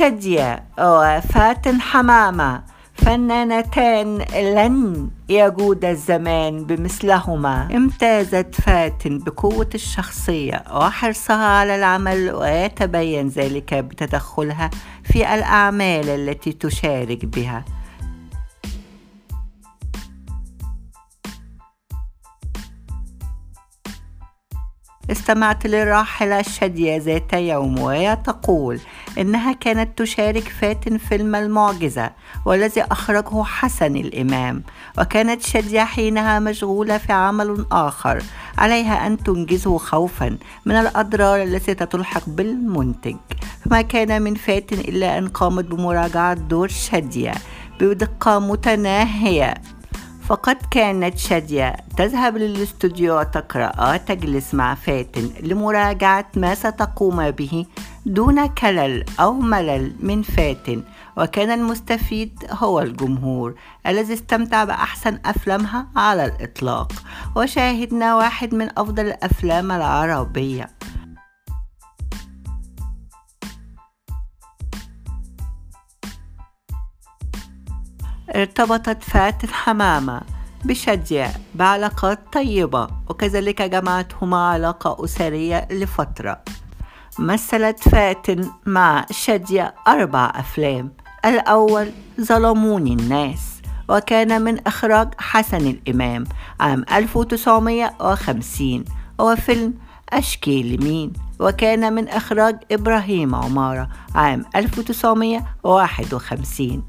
شدية. وفاتن حمامة. فنانتان لن يجود الزمان بمثلهما. امتازت فاتن بقوة الشخصية. وحرصها على العمل ويتبين ذلك بتدخلها في الأعمال التي تشارك بها. استمعت للراحلة شادية ذات يوم وهي تقول إنها كانت تشارك فاتن فيلم المعجزة والذي أخرجه حسن الإمام وكانت شادية حينها مشغولة في عمل آخر عليها أن تنجزه خوفا من الأضرار التي تتلحق بالمنتج. فما كان من فاتن إلا أن قامت بمراجعة دور شادية بدقة متناهية. فقد كانت شادية تذهب للاستوديو وتقرأ وتجلس مع فاتن لمراجعة ما ستقوم به دون كلل أو ملل من فاتن وكان المستفيد هو الجمهور الذي استمتع بأحسن أفلامها على الإطلاق. وشاهدنا واحد من أفضل الأفلام العربية. ارتبطت فاتن حمامة بشادية بعلاقات طيبة وكذلك جمعتهما علاقة أسرية لفترة. مثلت فاتن مع شادية أربع أفلام. الأول ظلموني الناس وكان من إخراج حسن الإمام عام 1950 وفيلم أشكي لمين؟ وكان من إخراج إبراهيم عمارة عام 1951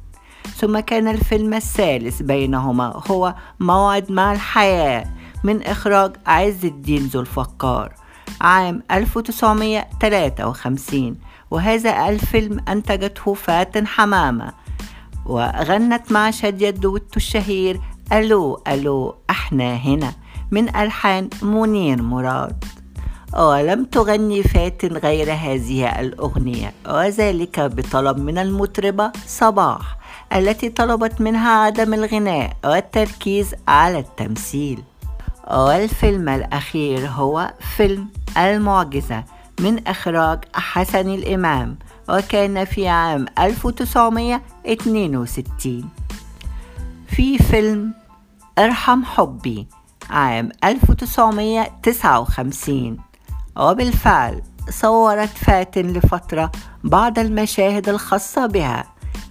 ثم كان الفيلم الثالث بينهما هو موعد مع الحياة من إخراج عز الدين ذو الفقار عام 1953 وهذا الفيلم أنتجته فاتن حمامة وغنت مع شادية الدويتو الشهير ألو ألو إحنا هنا من ألحان منير مراد. ولم تغني فاتن غير هذه الأغنية وذلك بطلب من المطربة صباح. التي طلبت منها عدم الغناء والتركيز على التمثيل. والفيلم الأخير هو فيلم المعجزة من إخراج حسن الإمام وكان في عام 1962 في فيلم إرحم حبي عام 1959 وبالفعل صورت فاتن لفترة بعض المشاهد الخاصة بها.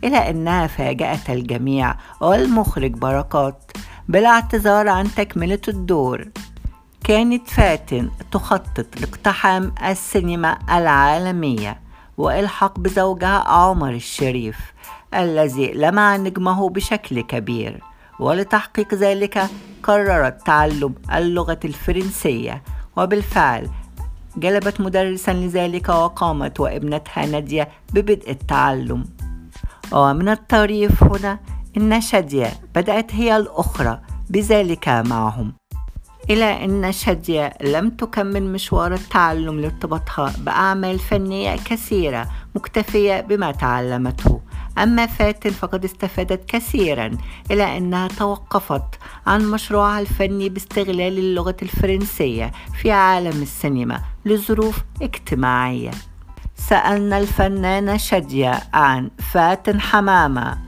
إلى أنها فاجأت الجميع والمخرج بركات بالاعتذار عن تكملة الدور. كانت فاتن تخطط لاقتحام السينما العالمية وإلحاق بزوجها عمر الشريف الذي لمع نجمه بشكل كبير ولتحقيق ذلك قررت تعلم اللغة الفرنسية. وبالفعل جلبت مدرسا لذلك وقامت وابنتها نادية ببدء التعلم. ومن الطريف هنا إن شادية بدأت هي الأخرى بذلك معهم. إلى أن شادية لم تكمل مشوار التعلم لارتباطها بأعمال فنية كثيرة مكتفية بما تعلمته. أما فاتن فقد استفادت كثيرا إلى أنها توقفت عن مشروعها الفني باستغلال اللغة الفرنسية في عالم السينما لظروف اجتماعية. سألنا الفنانة شادية عن فاتن حمامة.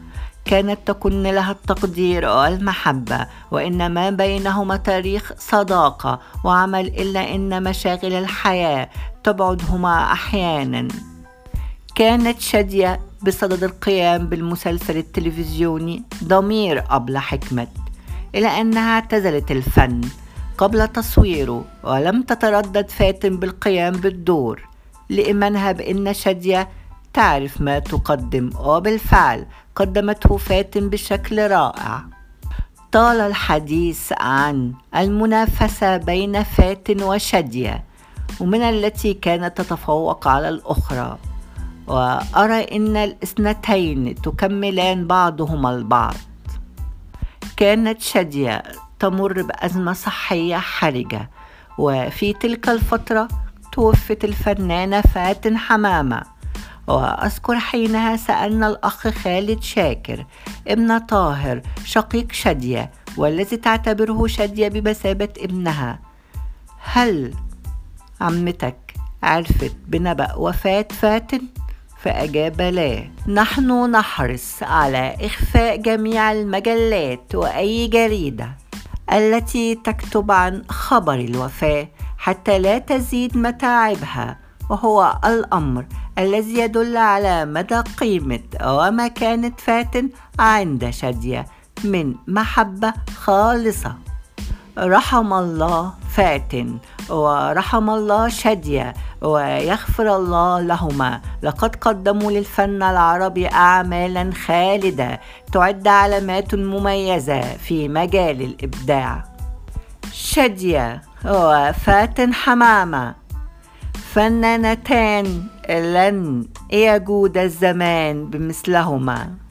كانت تكن لها التقدير والمحبة وإن ما بينهما تاريخ صداقة وعمل إلا إن مشاغل الحياة تبعدهما أحيانا. كانت شادية بصدد القيام بالمسلسل التلفزيوني ضمير أبلة حكمت إلى أنها اعتزلت الفن قبل تصويره ولم تتردد فاتن بالقيام بالدور. لإيمانها بأن شادية تعرف ما تقدم وبالفعل قدمته فاتن بشكل رائع. طال الحديث عن المنافسة بين فاتن وشادية ومن التي كانت تتفوق على الأخرى. وأرى أن الإثنتين تكملان بعضهما البعض. كانت شادية تمر بأزمة صحية حرجة وفي تلك الفترة توفت الفنانة فاتن حمامة. وأذكر حينها سألنا الأخ خالد شاكر ابن طاهر شقيق شادية والذي تعتبره شادية بمثابة ابنها. هل عمتك عرفت بنبأ وفاة فاتن؟ فأجاب لا. نحن نحرص على إخفاء جميع المجلات وأي جريدة. التي تكتب عن خبر الوفاة حتى لا تزيد متاعبها وهو الأمر الذي يدل على مدى قيمة ومكانة فاتن عند شادية من محبة خالصة. رحم الله فاتن ورحم الله شادية ويغفر الله لهما. لقد قدموا للفن العربي أعمالا خالدة تعد علامات مميزة في مجال الإبداع. شادية وفاتن حمامة. فنانتان لن يجود الزمان بمثلهما.